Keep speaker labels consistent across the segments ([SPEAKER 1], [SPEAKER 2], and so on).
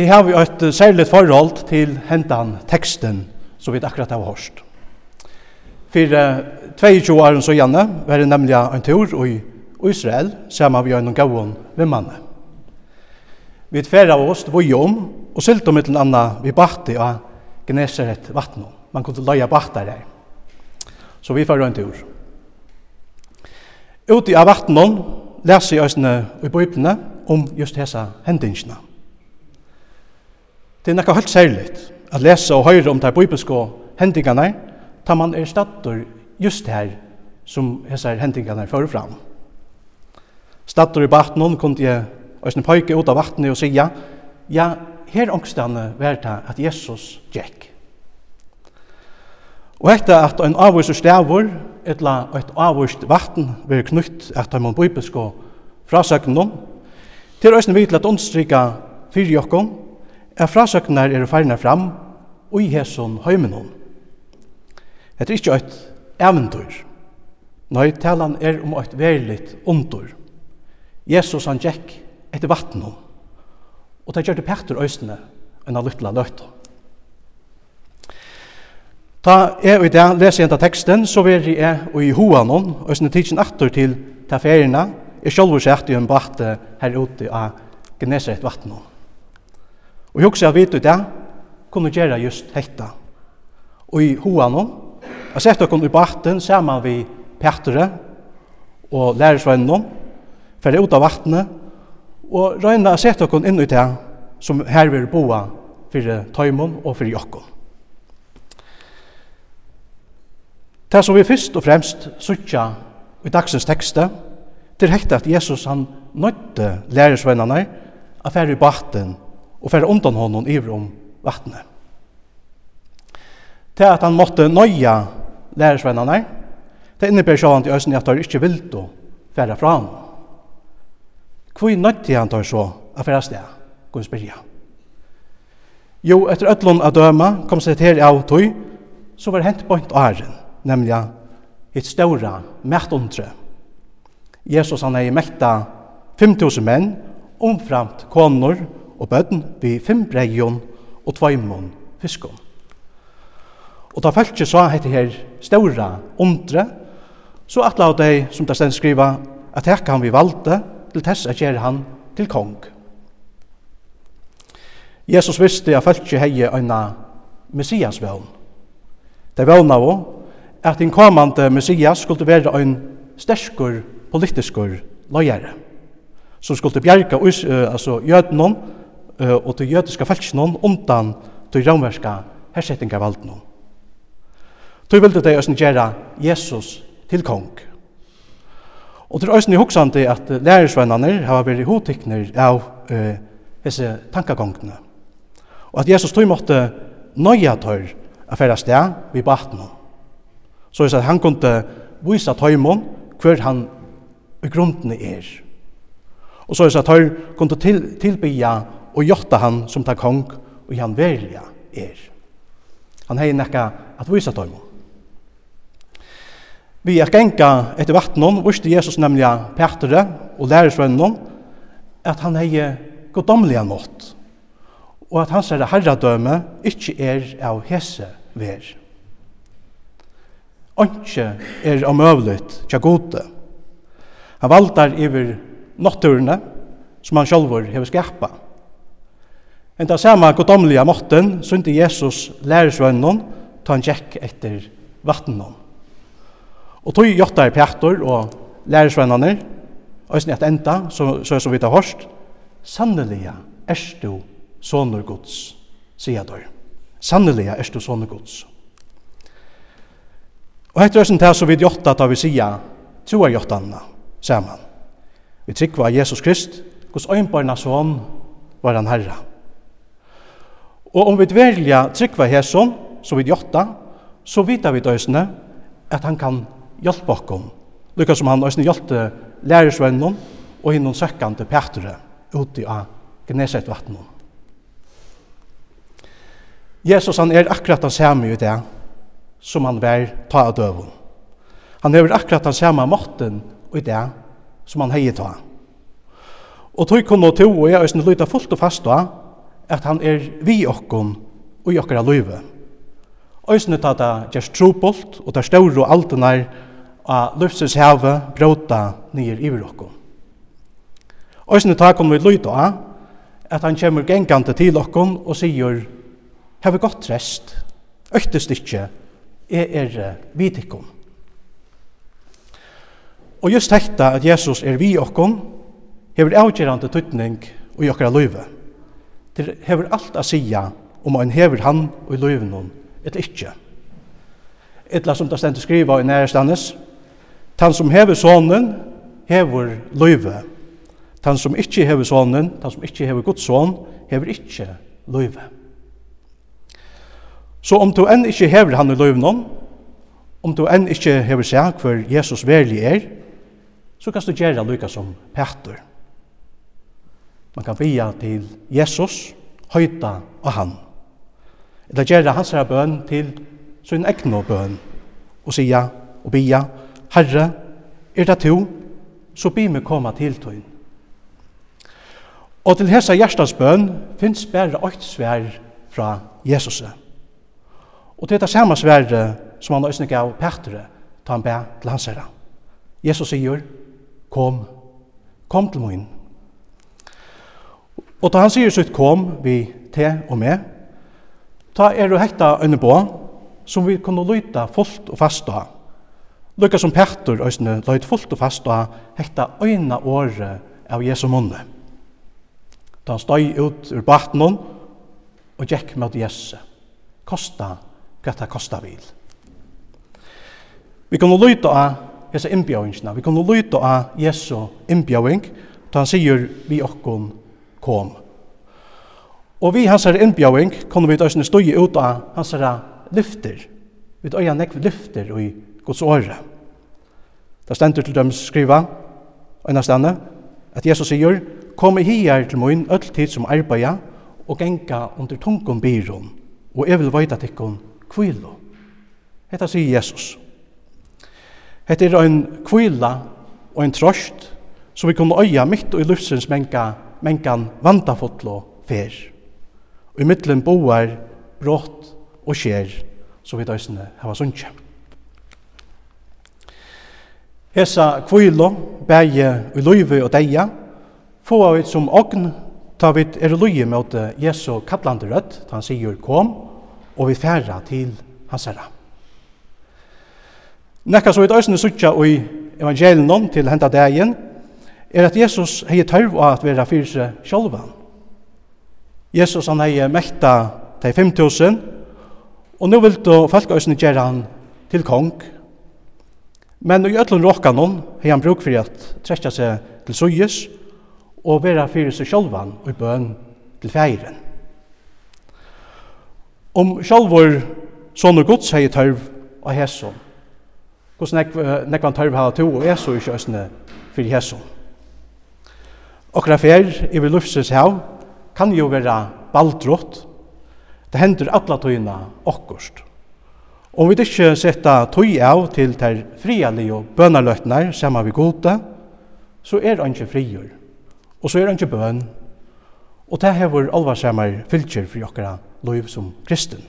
[SPEAKER 1] Jeg har vi et særlig forhold til hentan teksten som vi akkurat har hørt. For uh, 22 år så gjerne var det nemlig en tur i Israel sammen med noen gavon ved mannen. Vi tverra oss det var jo om, og sylte om et eller annet vi bakte av Gneseret vattnet. Man kunne løye bakte der. Så vi får en tur. Ute av vattnet leser jeg oss i bøypene om just disse hendingsene. Det er nekka helt særligt at lesa og høyre om de bibelske hendingene, da man er stator just her som hessar hendingene fører fram. Stator i baten kunne jeg Øystein Pøyke ut av vattnet og sier, ja, her ångstene var det at Jesus gikk. Og etter at en avvist stavur, etla et avvist vatten, vil knytt at de bibelske frasøkene, til Øystein vidt at understryka fyrir jokkom, er frasøknar eru færna fram og i hesson heimenon. Det er ikkje eit eventyr. Nei, talan er om eit veriligt ondur. Jesus han gikk etter vattnet, og det gjør det Petter øysene enn av lytla løyta. Ta jeg i det leser enda teksten, så vil jeg og i hoanon, sånn tidsen atter til taferina, jeg sjølver sett i en bate her ute av Gneset vattnet. Og jeg husker at vi det, kunne gjøre just hetta. Og i hoanon, jeg sett dere i baten sammen vi Petre og lærersvennen, færre ut av vattnet, og røyna å sette dere inn i det som her vil boa for tøymon og for jokkon. Det som vi fyrst og fremst suttja i dagsens tekste, det er hekta at Jesus han nøytte lærersvennerne, å færre i baten og fer undan honom iver om vattnet. Til at han måtte nøya lærersvennerne, det innebär sjåan til østen at han ikke vil då færa fra ham. Hvor nøytti han tar så at færa sted, kunne spyrja. Jo, etter ötlun av døma kom seg til av tøy, så var hent point åren, nemlig hitt ståra mættundre. Jesus han er i mekta 5.000 menn, omframt konor, og bøtten vi fem breion og tveimon fiskon. Og da fæltje så hette her ståra undre, så atla av dei, som det stend skriva, at hekka kan vi valde, til tess at gjer han til kong. Jesus visste at fæltje heie øyna messias vevn. Det vevna av at den kommande messias skulle være ein sterskur politiskur løyere, som skulle bjerga uh, altså, jødnån og til jødiska felskjennom undan til romverska hersettingarvaldnum. Tu vildi dei òsne gjerra Jesus til kong. Og til òsne hoksandi at lærersvennanir hava veri hotikner av uh, hese tankagongene. Og at Jesus tui måtte nøya tør a færa sted vi batna. Så at han kunde visa tøymon hver han i grunden er. Og så at han kunde til, tilbya og gjotta han som ta kong og han velja er. Han hei nekka at vysa dem. Vi er genka etter vattnen, viste Jesus nemlig Petre og læresvennen at han hei godomlige nått og at hans herre herradøme ikkje er av hese ver. Anke er omøvligt tja gode. Han valdar iver notturene som han sjálfur hever skapa. En da samme godomlige måtten synte Jesus læresvønnen ta en tjekk etter vattenen. Og tog jotta i pjatter og læresvønnene, og at enda, så, så er så vidt av hørst, sannelig er du soner gods, sier du. Sannelig er du soner gods. Og etter høysen til så vidt jotta tar vi sier, troer jottanene sammen. Vi trykker av Jesus Krist, hos øynbarnas son var han herre. Og om vi velja trykva hesson, som vi gjotta, så vita vi døysene at han kan hjelpe okkom. Lykka som han døysene hjelpte lærersvennon og hinnon søkkande Petre uti av Gneset vattnet. Jesus han er akkurat han samme i det som han var ta av døven. Han er akkurat han samme måten i det som han heier ta. Og tog kunne to og jeg øyne lytte fullt og fast da, at han er vi okkon og i okkara løyve. Øysene ta det gjerst trobult og det større og altenar av løfses heve bråta nyer i okkon. Øysene tar kom vi løyta av at han kommer gengante til okkon og sier Heve godt rest, øktest ikkje, er er vidikkon. Og just hekta at Jesus er vi okkon, hever avgjerande tutning og i okkara løyve. Det hever alt a sia om ein hever han og i løyven eller ikkje. Etla som det stendt skriva i nærestanes, tan som hever sonen, hever løyve. Tan som ikkje hever sonen, tan som ikkje hever gods son, hever ikkje løyve. Så om du enn ikkje hever han i løyven om du enn ikkje hever seg hver Jesus verlig er, så kan du gjøre lykka som Petter. Man kan bia til Jesus, høyta og han. Eller gjøre hans herre bøn til sin egna bøn. Og sia og bia, Herre, er det to, så bi meg koma til tøyn. Og til hesa hjertas bøn finnes bare åkt svær fra Jesus. Og til det samme svære som han øsne gav Petre, ta han bæ til hans herre. Jesus sier, kom, kom til min. Og da han sier sitt kom vi te og med, ta er det hekta øyne på, som vi kunne løyta fullt og fast av. Lykka som Petter øyne løyt fullt og fast av hekta øyne året av Jesu munne. Da han støy ut ur batnen og gikk med Jesu. Kosta hva det kosta vil. Vi kunne løyta av Jesu innbjøringene, vi kunne løyta av Jesu innbjøring, da han sier vi okkon kom. Og vi hans er innbjøving kunne vi døysene støye ut av hans er lyfter. Vi døya nekve lyfter i Guds åre. Det stender til dem skriva, øyne stende, at Jesus sier, Kom i hier til min öll tid som arbeida og genga under tungum byron, og jeg vil veita tikkun kvilo. Hetta sier Jesus. Hetta er ein kvila og ein trost, som vi kunne øya mitt og i luftsins menga mengan vandafotlo fer. Og i middelen boar brått og skjer, så vi døysene hava sunnkje. Hesa kvilo, bæje i løyve og deia, få vi som ogn, ta vi er løye mot Jesu kallande rødt, ta han sier kom, og vi færa til hans herra. Nekka så vi døysene suttja i evangelien til henta dagen, er at Jesus hei tørv av at vera fyrir seg sjálvan. Jesus han hei mekta til 5.000, og nu vil du falkausene gjøre han til kong. Men i ötlun råkanon hei han bruk fyrir at trekja seg til suyes, og vera fyrir seg sjálvan og i bøn til feiren. Om sjálvor sonur gods hei tørv av hesson, hvordan nekvan tørv hei tørv hei tørv hei tørv hei tørv hei Okra fer yfir lufsins hav kan jo vera baldrott. Det hendur alla tøyna okkurst. Om vi ikkje setta tøy av til ter frialige og bønarløtnar saman vi gode, så er han ikkje frigjør. Og så er han ikkje bøn. Og det hever alvarsamar fylkjer for okra loiv som kristen.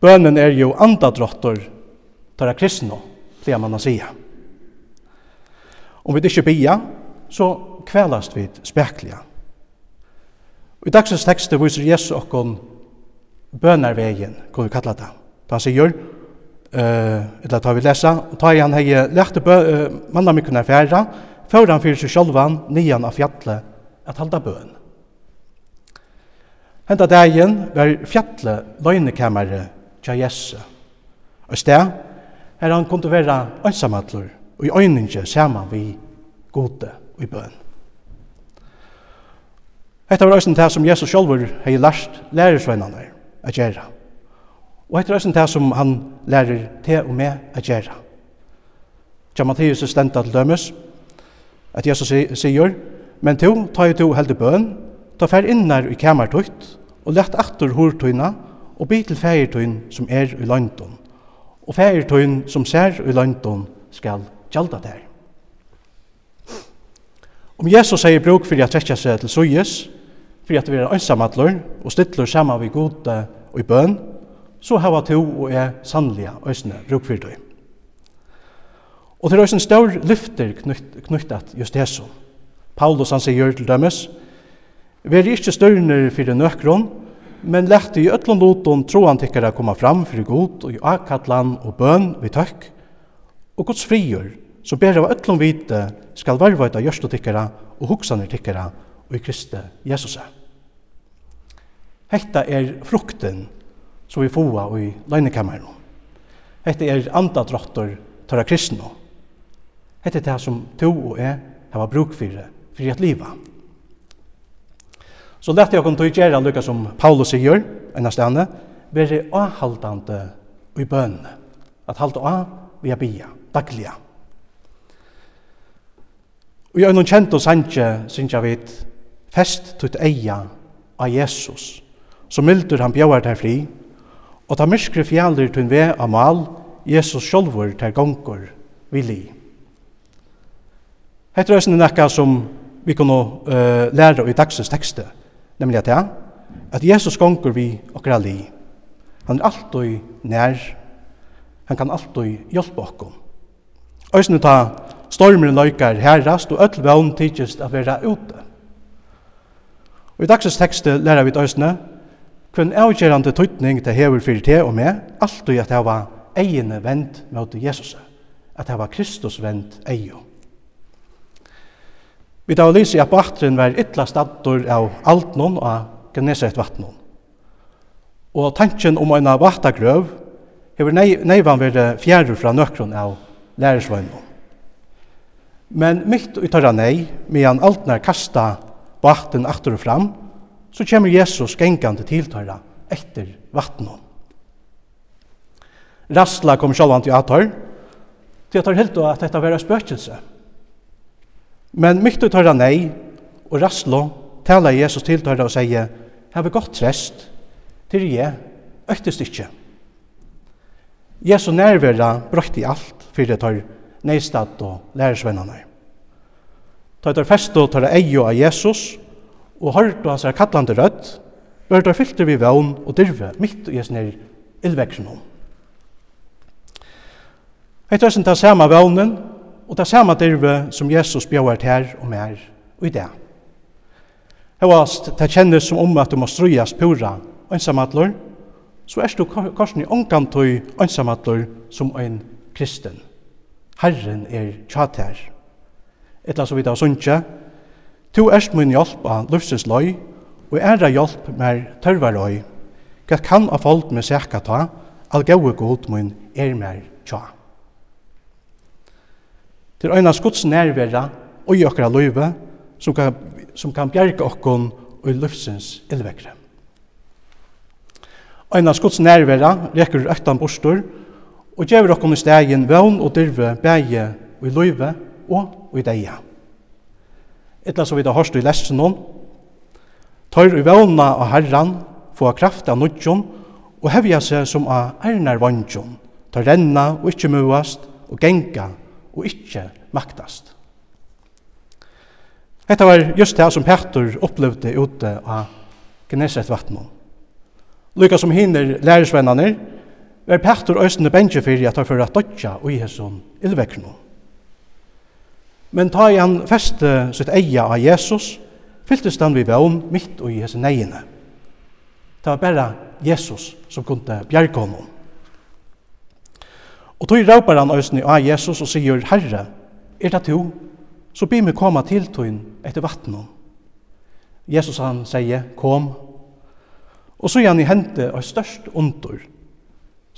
[SPEAKER 1] Bønnen er jo andadrottor tara kristna, pleier man å sige. Om vi ikkje bia, så kvelast vi spekliga. I dagsens tekst viser Jesus okkon bønarvegin, kan vi kalla det. Da han sier, uh, eller tar vi lesa, og tar han hei lærte bø, uh, manna mykkunar færa, før han fyrir seg sjálfan, nian av fjallet, at halda bøn. Henta dagen var fjallet løgnekamere tja Jesse. Og sted, her han kom til å være ønsamhandler, og i øyninge saman man vi gode i bøn. Hetta var eisen det som Jesus sjálfur hei lært lærersveinane a gjerra. Og hetta var eisen det som han lærer te og me a gjerra. Tja Matteus er stendt til dømes at Jesus sier Men to, ta jo to heldig bøn, ta fer innar i kamertukt og lett atter hortøyna og bi til feirtøyn som er i landon. Og feirtøyn som ser i landon skal gjalda der. Om Jesus sier bruk for å trekke seg til sujes, for at vi er øysamadler og stittler sammen vi gode og i bøn, så hava to og er sannlige øysene bruk for det. Og det er øysen stør lyfter knyttet just Jesus. Paulus han sier til dømes, Vi er ikke størner for nøkron, men lett i øtlån loton troan tikkara komme fram for god og i akkallan og bøn vi tøkk, og gods frigjør så ber av öllum vite skal varvaita gjørstu tikkara og hugsanir tykkara og i Kristi Jesus. Hetta er frukten som vi fåa i løgnekammeren. Hetta er andadrottor tørra kristne. Hetta er det som to og jeg hava bruk fyrir, fyrir at liva. Så lette jeg å kunne gjøre lukka som Paulus sier, enn av stedet, være avhaldande i bønene. At halda av via bia, dagliga. Og jeg er noen kjent og sanje, synes jeg vidt, fest tutt eia av Jesus, så mildur han bjauar der fri, og ta myskre fjallir tunn ve av mal, Jesus sjolvor ter gongur vili. Hette røysen er nekka som vi kunne uh, lære i dagsens tekste, nemlig at ja, at Jesus gongur vi okra li. Han er alltid nær, han kan alltid hjelpe okkom. Øysen ta stormen løykar herrast, og öll vevn tidsist a vera ute. Og i dagsens tekste lærer vi døysene, hvem avgjerande tøytning til hever fyrir te og med, alt og at det var egene vend mot Jesus, at det var Kristus vend eio. Vi da lyser at bakteren var ytla staddor av Altnon og av Geneset vattnon. Og tanken om en vattagrøv hever neivan vire fjerde fra nøkron av lærersvøgnon. Men mitt i tørra nei, medan alt nær kasta vatten aftur og fram, så kommer Jesus gengande til tørra etter vattnet. Rastla kom sjálvan til atar, til at han helt og at dette var spøkelse. Men mitt i tørra nei, og rastlo, talar Jesus til tørra og sier, er godt trest, til jeg, øktest ikkje». Jesu nærværa brøtt i alt, fyrir tørra neistat og lærersvennerne. Da er og tar eio av Jesus, og hørt og hans er kallande rødt, bør der fylte vi vevn og dirve mitt i hans nir illveksen om. Heit sin ta sama vevnen, og ta sama dirve som Jesus bjør her og mer og i det. Hevast, ta kjennes som om at du må strujas pura ønsamatler, så er du korsen i omkantøy ønsamatler som en kristen. Herren er tjatær. Etla så vidt av sunnkje, to erst min hjelp av lufsins løy, og æra hjelp mer tørvar løy. Kan av folk med sækka ta, all gau god min er mer tja. Til øyna skuds nærvera og i okra løyve, som kan, som kan bjerga okkon og i lufsins illvekre. Øyna skuds nærvera rekker øktan bostor, og gjør okkum i stegen vøvn og dyrve bæge og i løyve og i deia. Etla så vidt har hørst i lesen noen, tar i vøvna av herran, få kraft av nudjon, og hevja seg som av ernar vantjon, tar renna og ikkje muast, og genga og ikkje maktast. Hetta var just det som Petter opplevde ute av Gneset vattnet. Lykka som hinner lærersvennerne, er Petter øysene bensje fyrir at han fyrir at dodja i hesson illvekkno. Men ta i han feste sitt eia av Jesus, fylltist han vi vevn mitt ui hesson neiene. Det var bare Jesus som kunne bjerke honom. Og tog råpar han øysene av Jesus og sier, Herre, er det to, så be meg koma til tøyn etter vattnet. Jesus han sier, kom. Og så er han i hente av størst ondur,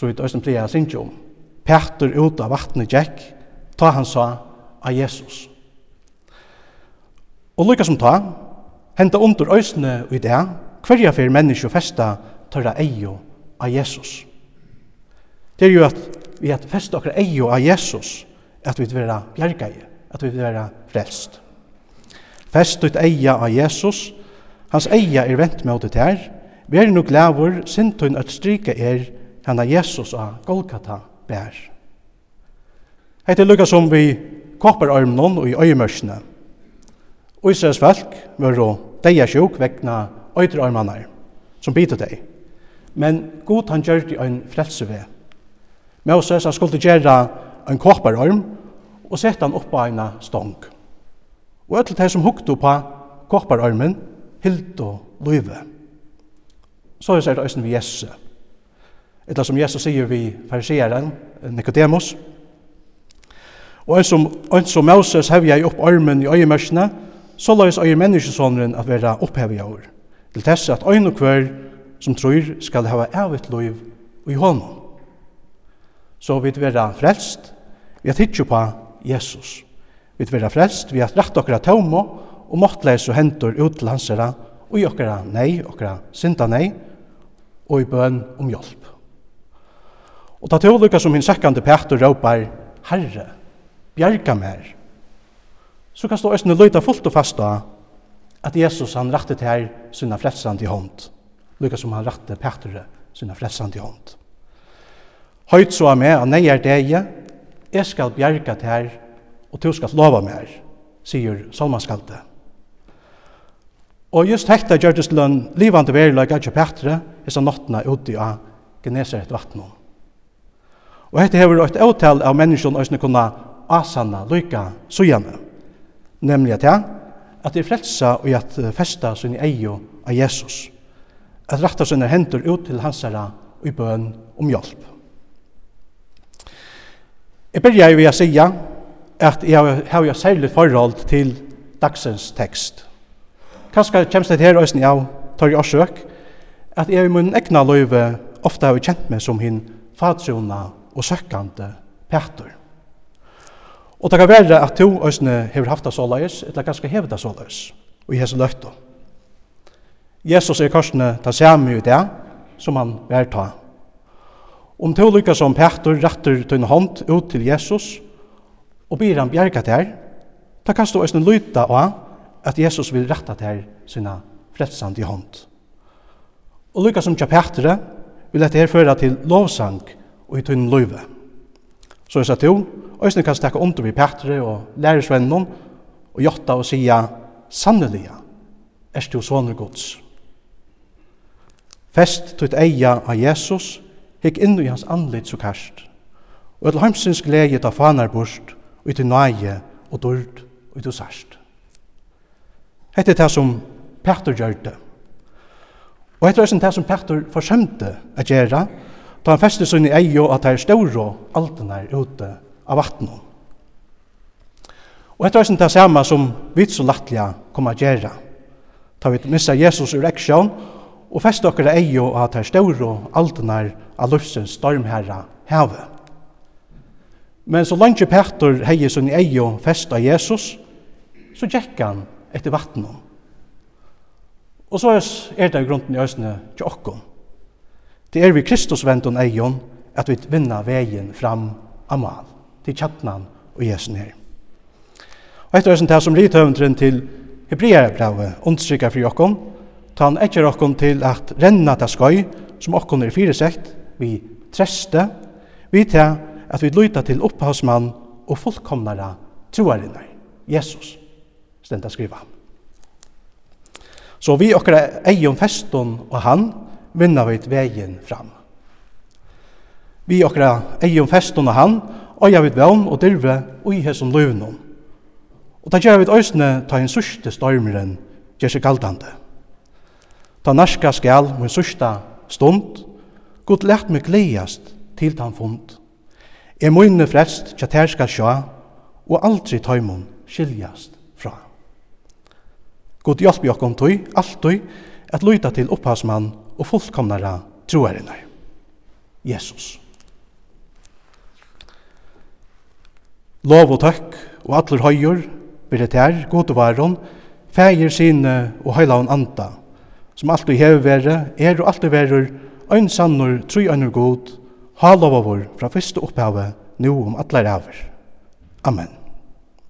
[SPEAKER 1] som vi øyne pleier å om. Petter ut av vattnet gikk, ta han sa av Jesus. Og lykka som ta, henta under øyne i det, hverja fyrir menneske festa tørra eio av Jesus. Det er jo at vi at festa okra eio av Jesus, at vi vera bjergeie, at vi vera frelst. Fest ut eia av Jesus, hans eia er vent med åtet her, vi er nok lavur, sintun at stryka er henne Jesus av Golgata bær. Hette lukka som vi koppararmnon og i øyemørsene. Ísraels folk var å deia sjuk vekna øyderarmanar som biter deg. Men god han gjør det en frelse ved. Moses han skulle gjøre en koppararm og sette han oppa en stong. Og öll det som hukte på koppararmen, hilt og løyve. Så er det også vi Jesus. Etter som Jesus sier vi fariseeren, Nikodemus. Og en som, en som Moses hevja i opp armen i øyemørsene, så la oss øye menneskesåneren at være opphevet i år. til tess at øyne og hver som tror skal hava evigt liv i hånden. Så vi vera frelst, vi har tidsjo på Jesus. Vi vera frelst, vi har rett okra taumo, og måttleis og hentur ut til hansera, og i okra nei, okra sinta nei, og i bøn om hjelp. Og ta til lukka som hinn sekkande Petur råpar, Herre, bjerga mer. Så kan stå æstene løyta fullt og fasta at Jesus han rette til her sinna frelsand i hånd. Lukka som han rette Petur sinna frelsand i hånd. Høyt så med, og nei er deg, jeg skal bjerga til her, og du skal lova mer, sier Salmaskalte. Og just hekta gjørtes til en livande verilag av Petre, så nottene ute av Genesaret vattnet. Og hette hever et avtal av menneskene øyne kunne asanna lykka sujane. Nemlig at ja, at det er frelsa og at festa sin eio av Jesus. At ratta sinne hendur ut til hans herra og i bøn om hjelp. Jeg byrja jo å sija at jeg har jo særlig forhold til dagsens tekst. Kanskje kjemst det her òsne av tar i årsøk, at jeg i min egna løyve ofte har kjent meg som hin fadsona og søkkande Petur. Og det kan være at to øsne hever haft det såleis, eller ganske hevet det såleis, og i hese løkta. Jesus er korsene ta samme i det, som han vil ta. Om to lykka som Petur retter tøyne hånd ut til Jesus, og ber han bjerga der, da kan stå øsne lyta av at Jesus vil retta til sina frelsande hånd. Og lykka som tja Petre vil dette her føre til lovsang, og i tunn løyve. Så jeg sa til, Øystein kan stekke under vi Petre og lærersvennen og jotta og sia, sannelig, er du sånne gods. Fest tøyt eia av Jesus, hikk inn i hans anlitt så kast, og et heimsins glede ta fanar bort, og til nøye og dørd og til sørst. Hette det som Petter gjør det. Og hette det som Petter forsømte å gjøre, Da han fester sin i eio at det er større altene er ute av vattnet. Og etter det samme som vi så lattelig kommer å gjøre. Da vi missa Jesus ur eksjon og fester dere eio at det er større altene er av luftsens stormherre heve. Men så langt Petter heie sin i eio festa Jesus, så gikk han etter vattnet. Og så er det grunnen i øsene til åkken. Det er vi Kristus ventun eion at vi vinna vegin fram amal til kjattnan og jesen her. Og etter høysen det som rithøvendren til Hebreabraue understryka fri okkon, ta han etter okkon til at renna ta skoj som okkon er fyresekt vi treste, vi til at vi luta til opphavsmann og fullkomnara troarinnar, Jesus, stenda skriva. Så vi okkara eion feston og han, vinna vi vegin fram. Vi okra eion feston og han, og jeg vet vevn og dirve og i hesson løvnum. Og da gjør vi òsne ta en sørste stormeren gjør seg galtande. Ta narska skal med en sørste stund, god lett meg gledast til han fund. Jeg munne frelst tja ter skal sjå, og aldri taimon skiljast fra. God hjelp i okkom tøy, alt tøy, at løyta til opphavsmann og fullkomnare troarinnar, Jesus. Lov og takk og atler høyur, biletær, god og varon, feir sine og heilaun anda, som alltid hever vere, er og alltid verur, ein sannur, tru einur god, halov av vår, fra fyrste opphavet, nu om atler avur. Amen.